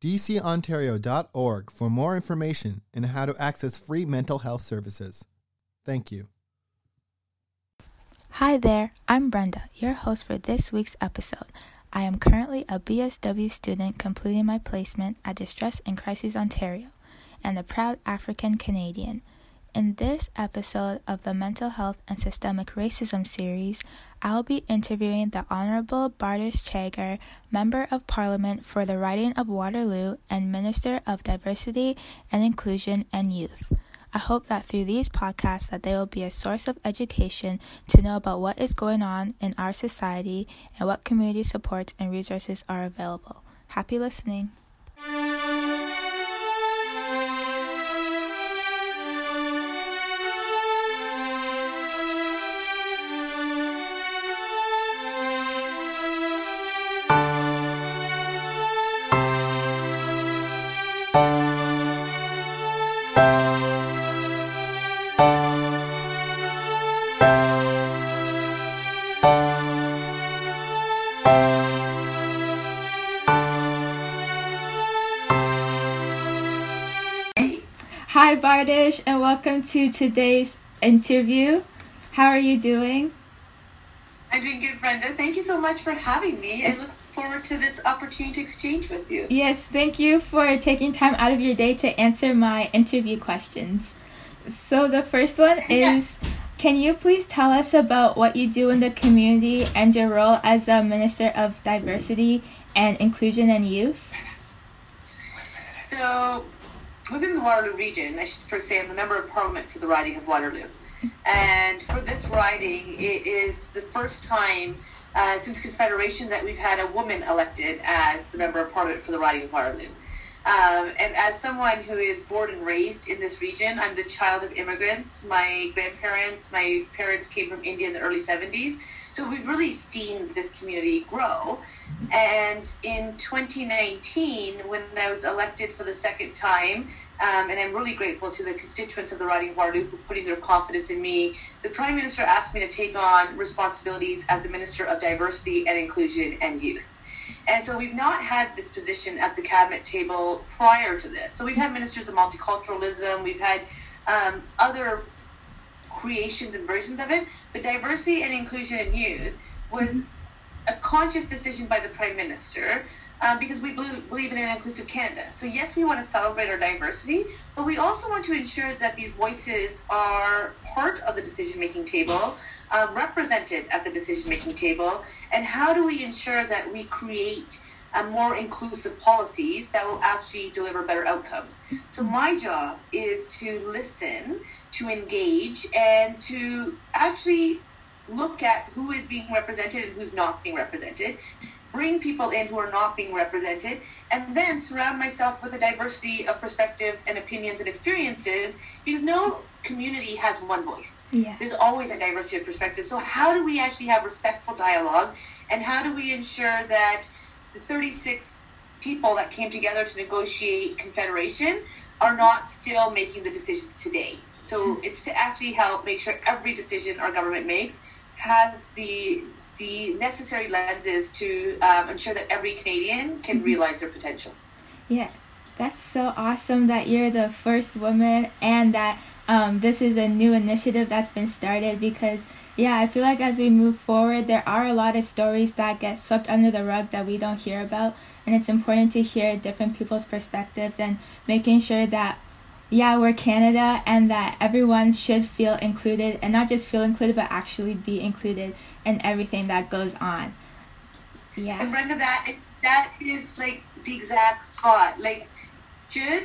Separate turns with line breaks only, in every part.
dcontario.org, for more information and how to access free mental health services. Thank you.
Hi there, I'm Brenda, your host for this week's episode. I am currently a BSW student completing my placement at Distress and Crises Ontario and a proud African Canadian. In this episode of the Mental Health and Systemic Racism series, I'll be interviewing the Honorable Bardish Chagger, Member of Parliament for the Riding of Waterloo and Minister of Diversity and Inclusion and Youth. I hope that through these podcasts that they will be a source of education to know about what is going on in our society and what community supports and resources are available. Happy listening. Welcome to today's interview. How are you doing?
I'm doing good, Brenda. Thank you so much for having me. I look forward to this opportunity to exchange with you.
Yes, thank you for taking time out of your day to answer my interview questions. So, the first one is Can you please tell us about what you do in the community and your role as a Minister of Diversity and Inclusion and Youth?
So, within the Waterloo region, I should first say I'm a member of Parliament for the riding of Waterloo. And for this riding, it is the first time uh, since Confederation that we've had a woman elected as the member of Parliament for the riding of Waterloo. Um, and as someone who is born and raised in this region, I'm the child of immigrants. My grandparents, my parents came from India in the early 70s. So we've really seen this community grow. And in 2019, when I was elected for the second time, um, and I'm really grateful to the constituents of the Riding of Waterloo for putting their confidence in me. The Prime Minister asked me to take on responsibilities as a Minister of Diversity and Inclusion and Youth. And so we've not had this position at the cabinet table prior to this. So we've had ministers of multiculturalism, we've had um, other creations and versions of it, but diversity and inclusion in youth was a conscious decision by the Prime Minister um, because we believe in an inclusive Canada. So, yes, we want to celebrate our diversity, but we also want to ensure that these voices are part of the decision making table, um, represented at the decision making table. And how do we ensure that we create uh, more inclusive policies that will actually deliver better outcomes? So, my job is to listen, to engage, and to actually look at who is being represented and who's not being represented bring people in who are not being represented, and then surround myself with a diversity of perspectives and opinions and experiences because no community has one voice.
Yeah.
There's always a diversity of perspectives. So, how do we actually have respectful dialogue, and how do we ensure that the 36 people that came together to negotiate confederation are not still making the decisions today? So, mm-hmm. it's to actually help make sure every decision our government makes has the the necessary lenses to um, ensure that every Canadian can mm-hmm. realize their potential.
Yeah, that's so awesome that you're the first woman and that um, this is a new initiative that's been started because yeah i feel like as we move forward there are a lot of stories that get swept under the rug that we don't hear about and it's important to hear different people's perspectives and making sure that yeah, we're Canada and that everyone should feel included and not just feel included but actually be included in everything that goes on.
Yeah. And Brenda, that that is like the exact thought. Like should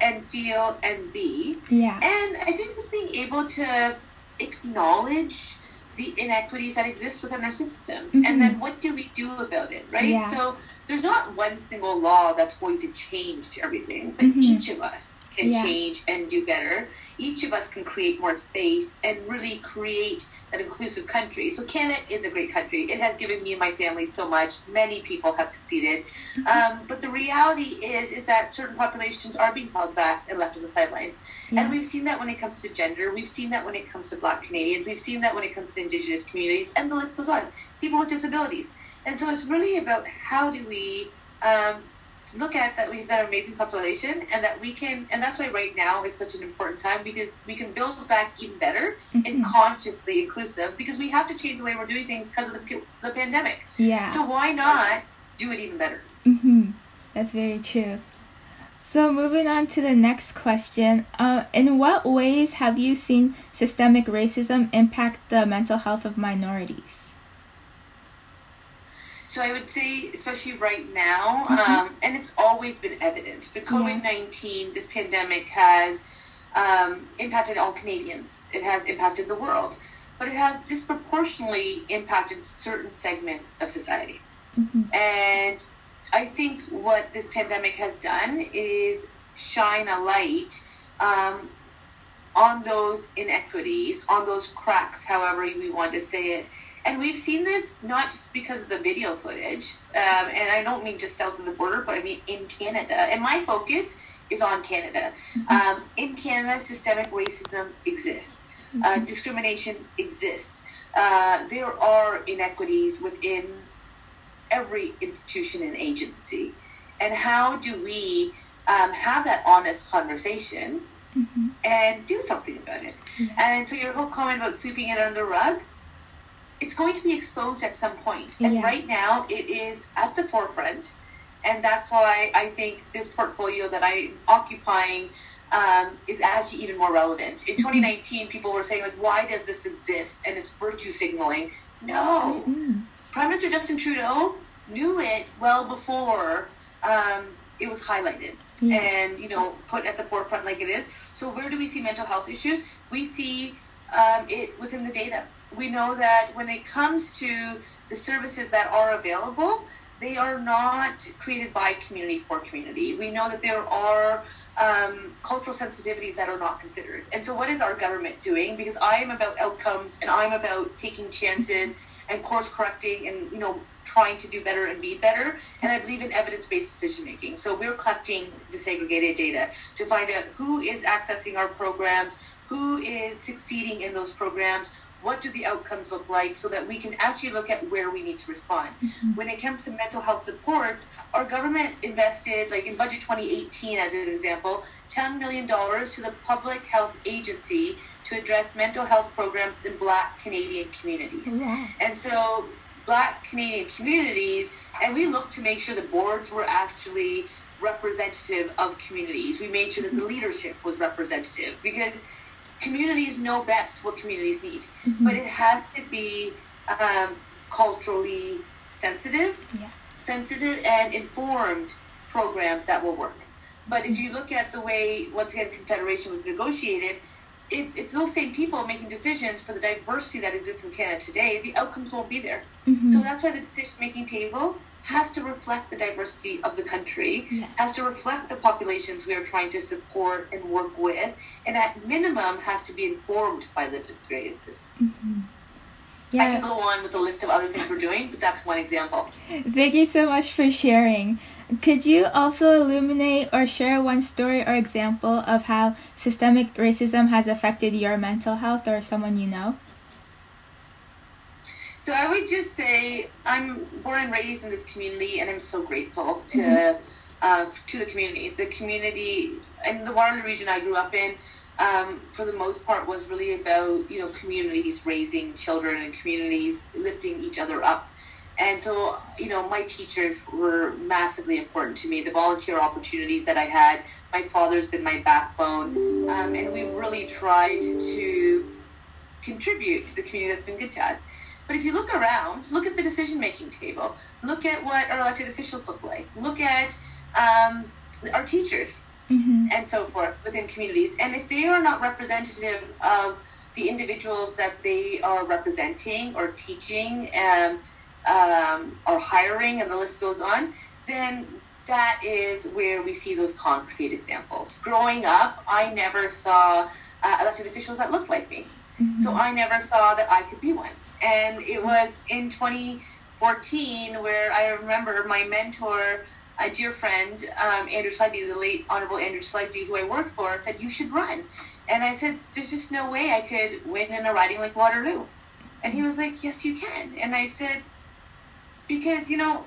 and feel and be.
Yeah.
And I think being able to acknowledge the inequities that exist within our systems mm-hmm. and then what do we do about it right
yeah.
so there's not one single law that's going to change everything but mm-hmm. each of us can
Yeah.
change and do better. Each of us can create more space and really create an inclusive country. So Canada is a great country. It has given me and my family so much. Many people have succeeded, um, but the reality is is that certain populations are being held back and left on the sidelines.
Yeah.
And we've seen that when it comes to gender. We've seen that when it comes to Black Canadians. We've seen that when it comes to Indigenous communities, and the list goes on. People with disabilities. And so it's really about how do we um, look at that we've got an amazing population and that we can, and that's why right now is such an important time because we can build back even better and
Mhm.
consciously inclusive because we have to change the way we're doing things because of the, the pandemic.
Yeah.
So why not do it even better?
Mm-hmm. That's very true. So moving on to the next question, uh, in what ways have you seen systemic racism impact the mental health of minorities?
So I would say, especially right now, um, and it's always been evident, but COVID 19, this pandemic has um, impacted all Canadians. It has impacted the world, but it has disproportionately impacted certain segments of society.
Mhm.
And I think what this pandemic has done is shine a light um, on those inequities, on those cracks, however we want to say it. And we've seen this not just because of the video footage, um, and I don't mean just south of the border, but I mean in Canada. And my focus is on Canada. Um, in Canada, systemic racism exists, uh, discrimination exists. Uh, there are inequities within every institution and agency. And how do we um, have that honest conversation
Mhm.
and do something about it? And so your whole comment about sweeping it under the rug, it's going to be exposed at some point. And
Yeah.
right now, it is at the forefront. And that's why I think this portfolio that I'm occupying um, is actually even more relevant. In 2019, people were saying, like, why does this exist? And it's virtue signaling. No!
Mm.
Prime Minister Justin Trudeau knew it well before um, it was highlighted
Yeah.
and you know put at the forefront like it is. So where do we see mental health issues? We see um, it within the data. We know that when it comes to the services that are available, they are not created by community for community. We know that there are um, cultural sensitivities that are not considered. And so, what is our government doing? Because I am about outcomes and I'm about taking chances and course correcting and you know trying to do better and be better. And I believe in evidence based decision making. So we're collecting disaggregated data to find out who is accessing our programs, who is succeeding in those programs. What do the outcomes look like so that we can actually look at where we need to respond? Mm-hmm. When it comes to mental health supports, our government invested, like in budget 2018 as an example, $10 million to the Public Health Agency to address mental health programs in Black Canadian communities.
Wow.
And so, Black Canadian communities, and we looked to make sure the boards were actually representative of communities. We made sure that the leadership was representative because communities know best what communities need. But it has to be um, culturally sensitive,
Yeah.
sensitive and informed programs that will work. But if you look at the way, once again, Confederation was negotiated, if it's those same people making decisions for the diversity that exists in Canada today, the outcomes won't be there.
Mhm.
So that's why the decision making table has to reflect the diversity of the country,
Yeah.
has to reflect the populations we are trying to support and work with, and at minimum has to be informed by lived experiences. I
Yeah.
can go on with a list of other things we're doing, but that's one example.
Thank you so much for sharing. Could you also illuminate or share one story or example of how systemic racism has affected your mental health or someone you know?
So I would just say I'm born and raised in this community, and I'm so grateful to uh, to the community. The community in the Waterloo region I grew up in, um, for the most part, was really about you know communities raising children and communities lifting each other up. And so, you know, my teachers were massively important to me. The volunteer opportunities that I had, my father's been my backbone, um, and we really tried to contribute to the community that's been good to us. But if you look around, look at the decision making table, look at what our elected officials look like, look at um, our teachers
Mm-hmm.
and so forth within communities. And if they are not representative of the individuals that they are representing or teaching um, um, or hiring, and the list goes on, then that is where we see those concrete examples. Growing up, I never saw uh, elected officials that looked like me. Mm-hmm. So I never saw that I could be one. And it was in 2014 where I remember my mentor, a dear friend, um, Andrew Telegdi, the late Honorable Andrew Telegdi, who I worked for, said, You should run. And I said, There's just no way I could win in a riding like Waterloo. And he was like, Yes, you can. And I said, Because, you know,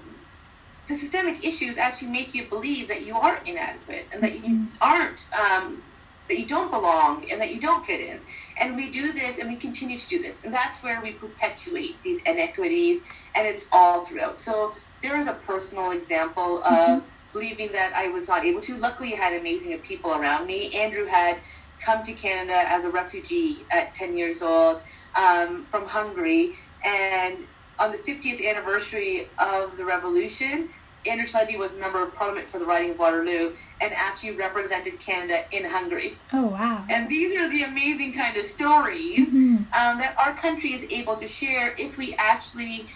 the systemic issues actually make you believe that you are inadequate and that you mm-hmm. aren't um, that you don't belong and that you don't fit in. And we do this and we continue to do this. And that's where we perpetuate these inequities and it's all throughout. So there is a personal example of mm-hmm. believing that I was not able to. Luckily, I had amazing people around me. Andrew had come to Canada as a refugee at 10 years old um, from Hungary. And on the 50th anniversary of the revolution, Andrew Telegdi was a member of parliament for the riding of Waterloo and actually represented Canada in Hungary.
Oh, wow.
And these are the amazing kind of stories mm-hmm. um, that our country is able to share if we actually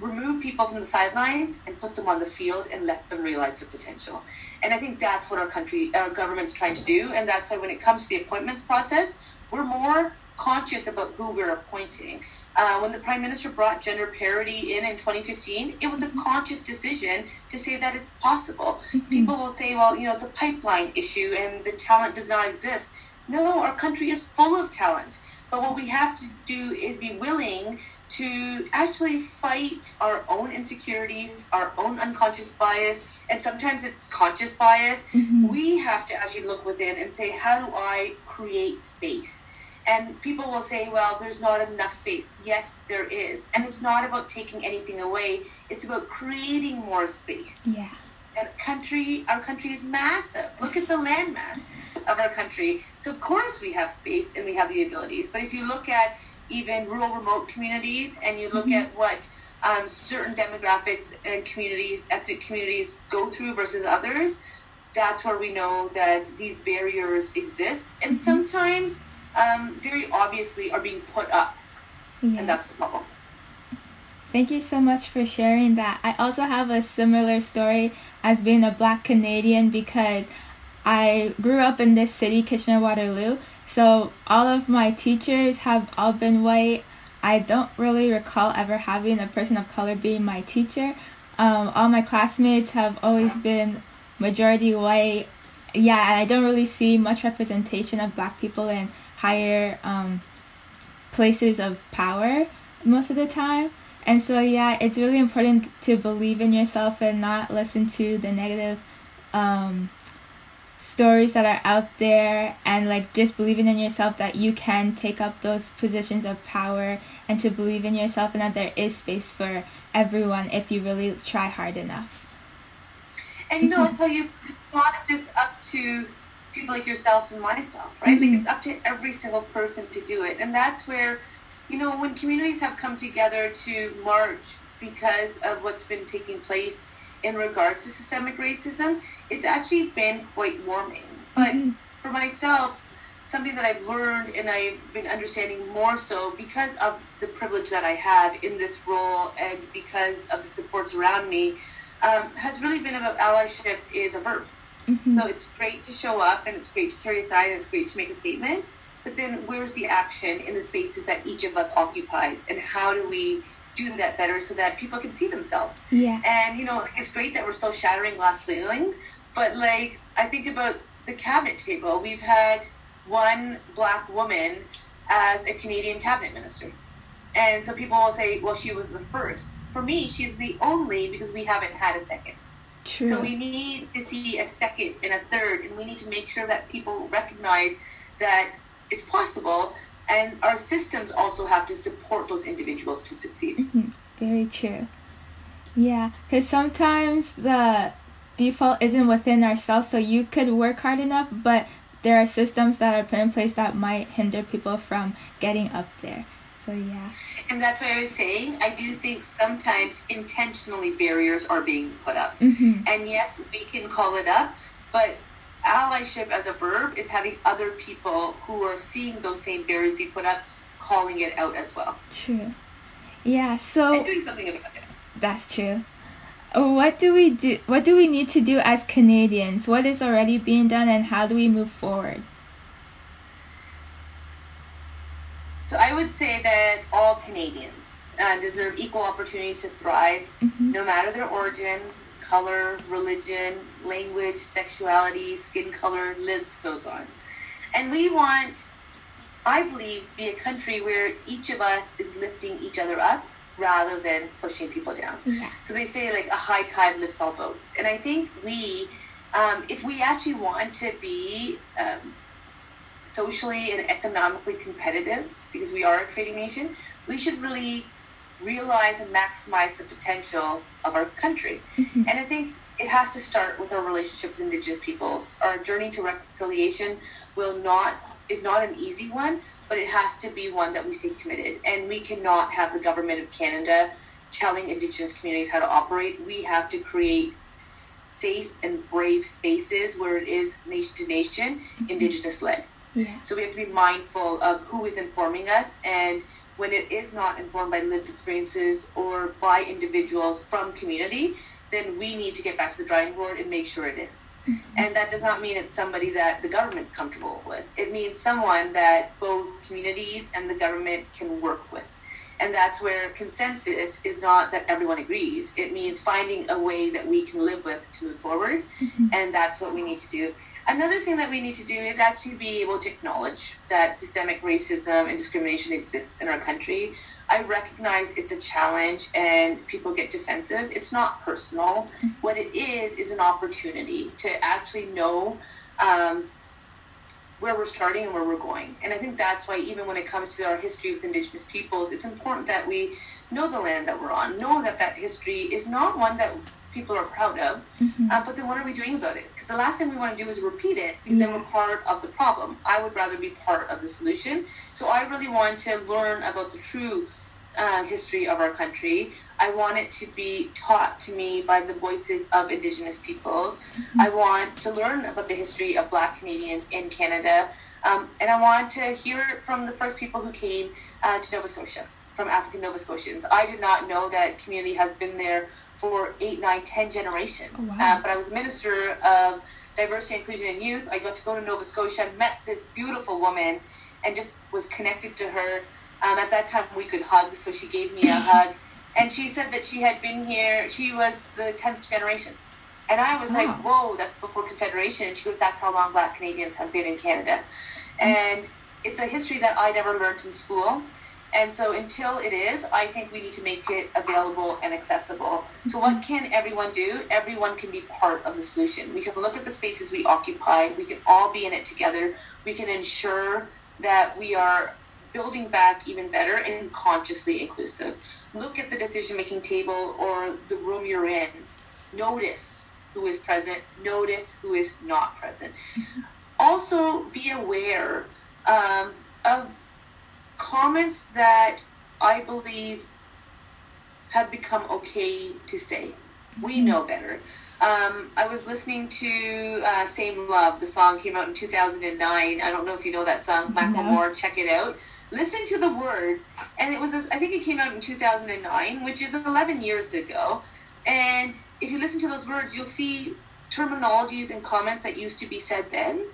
remove people from the sidelines and put them on the field and let them realize their potential. And I think that's what our country, our government's trying to do. And that's why when it comes to the appointments process, we're more conscious about who we're appointing. Uh, when the prime minister brought gender parity in in 2015, it was a conscious decision to say that it's possible. Mm-hmm. People will say, well, you know, it's a pipeline issue and the talent does not exist. No, our country is full of talent. But what we have to do is be willing to actually fight our own insecurities, our own unconscious bias, and sometimes it's conscious bias. Mm-hmm. We have to actually look within and say, how do I create space? And people will say, well, there's not enough space. Yes, there is. And it's not about taking anything away, it's about creating more space.
Yeah.
And country, our country is massive. Look at the landmass of our country. So, of course, we have space and we have the abilities. But if you look at even rural, remote communities and you look mm-hmm. at what um, certain demographics and communities, ethnic communities, go through versus others, that's where we know that these barriers exist. And mm-hmm. sometimes um, very obviously are being put up. Yeah. And that's the problem.
Thank you so much for sharing that. I also have a similar story as being a black Canadian because I grew up in this city, Kitchener Waterloo. So all of my teachers have all been white. I don't really recall ever having a person of color being my teacher. Um, all my classmates have always been majority white. Yeah, and I don't really see much representation of black people in higher um, places of power most of the time. And so, yeah, it's really important to believe in yourself and not listen to the negative um, stories that are out there and like just believing in yourself that you can take up those positions of power and to believe in yourself and that there is space for everyone if you really try hard enough.
And you know, I'll tell you, it's not just up to people like yourself and myself, right? Mm-hmm. Like it's up to every single person to do it. And that's where, you know, when communities have come together to march because of what's been taking place in regards to systemic racism, it's actually been quite warming. But mm-hmm. for myself, something that I've learned and I've been understanding more so because of the privilege that I have in this role and because of the supports around me um, has really been about allyship is a verb. Mm-hmm. So it's great to show up and it's great to carry a sign and it's great to make a statement. But then where's the action in the spaces that each of us occupies and how do we do that better so that people can see themselves?
Yeah.
And you know, like, it's great that we're still shattering glass ceilings, but like I think about the cabinet table. We've had one black woman as a Canadian cabinet minister. And so people will say, well, she was the first. For me, she's the only because we haven't had a second.
True.
So we need to see a second and a third, and we need to make sure that people recognize that it's possible, and our systems also have to support those individuals to succeed.
Mm-hmm. Very true. Yeah, because sometimes the default isn't within ourselves, so you could work hard enough, but there are systems that are put in place that might hinder people from getting up there. So yeah.
And that's what I was saying. I do think sometimes intentionally barriers are being put up.
Mm-hmm.
And yes, we can call it up, but allyship as a verb is having other people who are seeing those same barriers be put up, calling it out as well.
True. Yeah. So
and doing something about it.
That's true. what do we do? What do we need to do as Canadians? What is already being done, and how do we move forward?
So I would say that all Canadians uh, deserve equal opportunities to thrive, mm-hmm. no matter their origin, color, religion, language, sexuality, skin color, list goes on. And we want, I believe, be a country where each of us is lifting each other up rather than pushing people down. Yeah. So they say like a high tide lifts all boats. And I think we, um, if we actually want to be um, socially and economically competitive, because we are a trading nation, we should really realize and maximize the potential of our country. Mm-hmm. And I think it has to start with our relationship with Indigenous peoples. Our journey to reconciliation will not is not an easy one, but it has to be one that we stay committed. And we cannot have the government of Canada telling Indigenous communities how to operate. We have to create safe and brave spaces where it is nation to nation, mm-hmm. Indigenous led. Yeah. So we have to be mindful of who is informing us and when it is not informed by lived experiences or by individuals from community, then we need to get back to the drawing board and make sure it is. Mm-hmm. And that does not mean it's somebody that the government's comfortable with. It means someone that both communities and the government can work with. And that's where consensus is not that everyone agrees. It means finding a way that we can live with to move forward. Mm-hmm. And that's what we need to do. Another thing that we need to do is actually be able to acknowledge that systemic racism and discrimination exists in our country. I recognize it's a challenge and people get defensive. It's not personal. Mm-hmm. What it is, is an opportunity to actually know um, where we're starting and where we're going. And I think that's why, even when it comes to our history with Indigenous peoples, it's important that we know the land that we're on, know that that history is not one that people are proud of, mm-hmm. uh, but then what are we doing about it? Because the last thing we want to do is repeat it, because yeah. then we're part of the problem. I would rather be part of the solution. So I really want to learn about the true uh, history of our country. I want it to be taught to me by the voices of Indigenous peoples. Mm-hmm. I want to learn about the history of Black Canadians in Canada. Um, and I want to hear from the first people who came uh, to Nova Scotia, from African Nova Scotians. I did not know that community has been there for eight, nine, ten generations. Oh, wow. uh, but I was a minister of diversity, inclusion, and youth. I got to go to Nova Scotia, met this beautiful woman, and just was connected to her um, at that time, we could hug, so she gave me a hug. And she said that she had been here, she was the 10th generation. And I was wow. like, whoa, that's before Confederation. And she goes, that's how long Black Canadians have been in Canada. And it's a history that I never learned in school. And so until it is, I think we need to make it available and accessible. So what can everyone do? Everyone can be part of the solution. We can look at the spaces we occupy. We can all be in it together. We can ensure that we are building back even better and consciously inclusive. Look at the decision making table or the room you're in. Notice who is present, notice who is not present. also, be aware um, of comments that I believe have become okay to say. We mm-hmm. know better. Um, I was listening to uh, Same Love. The song came out in 2009. I don't know if you know that song, Macklemore. Check it out listen to the words. And it was i think it came out in 2009 which is 11 years ago. And if you listen to those words you'll see terminologies and comments that used to be said then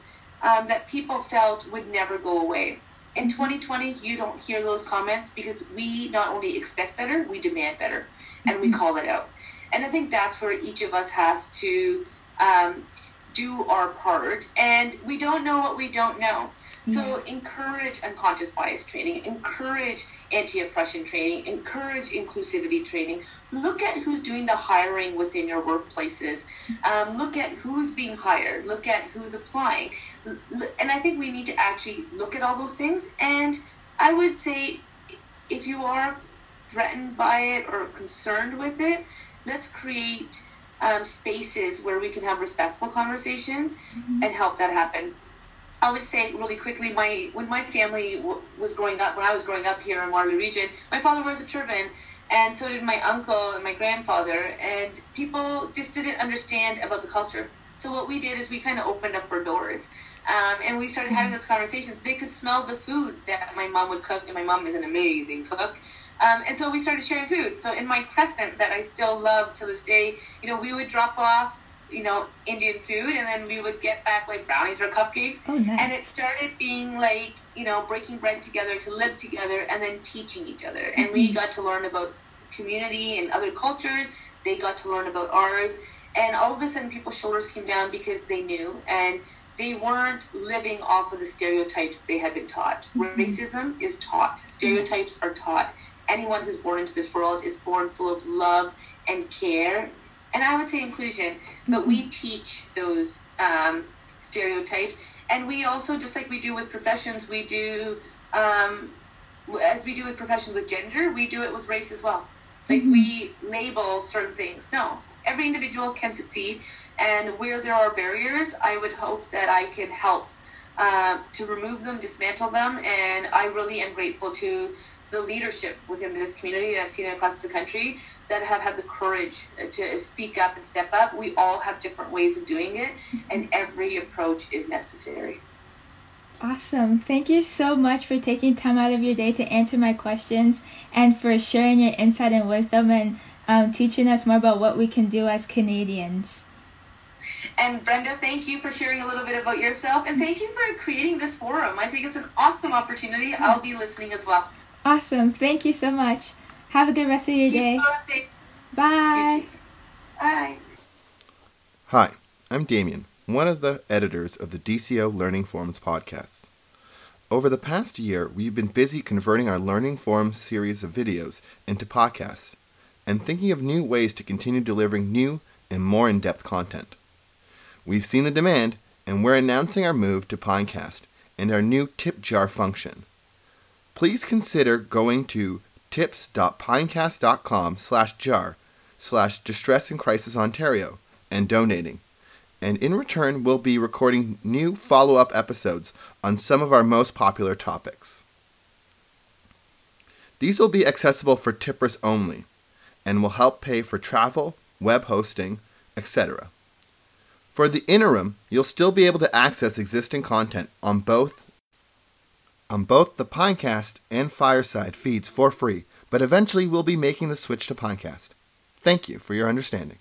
um, that people felt would never go away. In 2020 you don't hear those comments because we not only expect better we demand better. And we mm-hmm. call it out. And i think that's where each of us has to um, do our part. And we don't know what we don't know so encourage unconscious bias training, encourage anti-oppression training, encourage inclusivity training. Look at who's doing the hiring within your workplaces. Um, look at who's being hired. Look at who's applying. And I think we need to actually look at all those things. And I would say if you are threatened by it or concerned with it, let's create um, spaces where we can have respectful conversations mm-hmm. and help that happen. I would say really quickly, my when my family w- was growing up, when I was growing up here in Waterloo Region, my father wears a turban, and so did my uncle and my grandfather, and people just didn't understand about the culture. So what we did is we kind of opened up our doors, um, and we started having those conversations. They could smell the food that my mom would cook, and my mom is an amazing cook. Um, and so we started sharing food. So in my crescent that I still love to this day, you know, we would drop off, you know, Indian food, and then we would get back like brownies or cupcakes.
Oh, nice.
And it started being like, you know, breaking bread together to live together, and then teaching each other. And we mm-hmm. got to learn about community and other cultures. They got to learn about ours, and all of a sudden, people's shoulders came down because they knew and they weren't living off of the stereotypes they had been taught. Mm-hmm. Racism is taught. Stereotypes are taught. Anyone who's born into this world is born full of love and care, and I would say inclusion. But we teach those um, stereotypes, and we also, just like we do with professions, we do. Um, as we do with professions with gender, we do it with race as well. Like we label certain things. No, every individual can succeed, and where there are barriers, I would hope that I can help uh, to remove them, dismantle them, and I really am grateful to the leadership within this community. That I've seen it across the country that have had the courage uh, to speak up and step up. We all have different ways of doing it, mm-hmm. and every approach is necessary.
Awesome. Thank you so much for taking time out of your day to answer my questions and for sharing your insight and wisdom and um, teaching us more about what we can do as Canadians.
And Brenda, thank you for sharing a little bit about yourself, and thank you for creating this forum. I think it's an awesome opportunity. Mm-hmm. I'll be listening as well.
Awesome. Thank you so much. Have a good rest of your day. Bye.
Bye.
Hi, I'm Damien, one of the editors of the DCO Learning Forums podcast. Over the past year, we've been busy converting our Learning Forums series of videos into podcasts and thinking of new ways to continue delivering new and more in depth content. We've seen the demand, and we're announcing our move to Pinecast and our new tip jar function. Please consider going to tips.pinecast.com slash jar slash distress and crisis Ontario and donating. And in return, we'll be recording new follow up episodes on some of our most popular topics. These will be accessible for tippers only and will help pay for travel, web hosting, etc. For the interim, you'll still be able to access existing content on both on both the Pinecast and Fireside feeds for free, but eventually we'll be making the switch to Pinecast. Thank you for your understanding.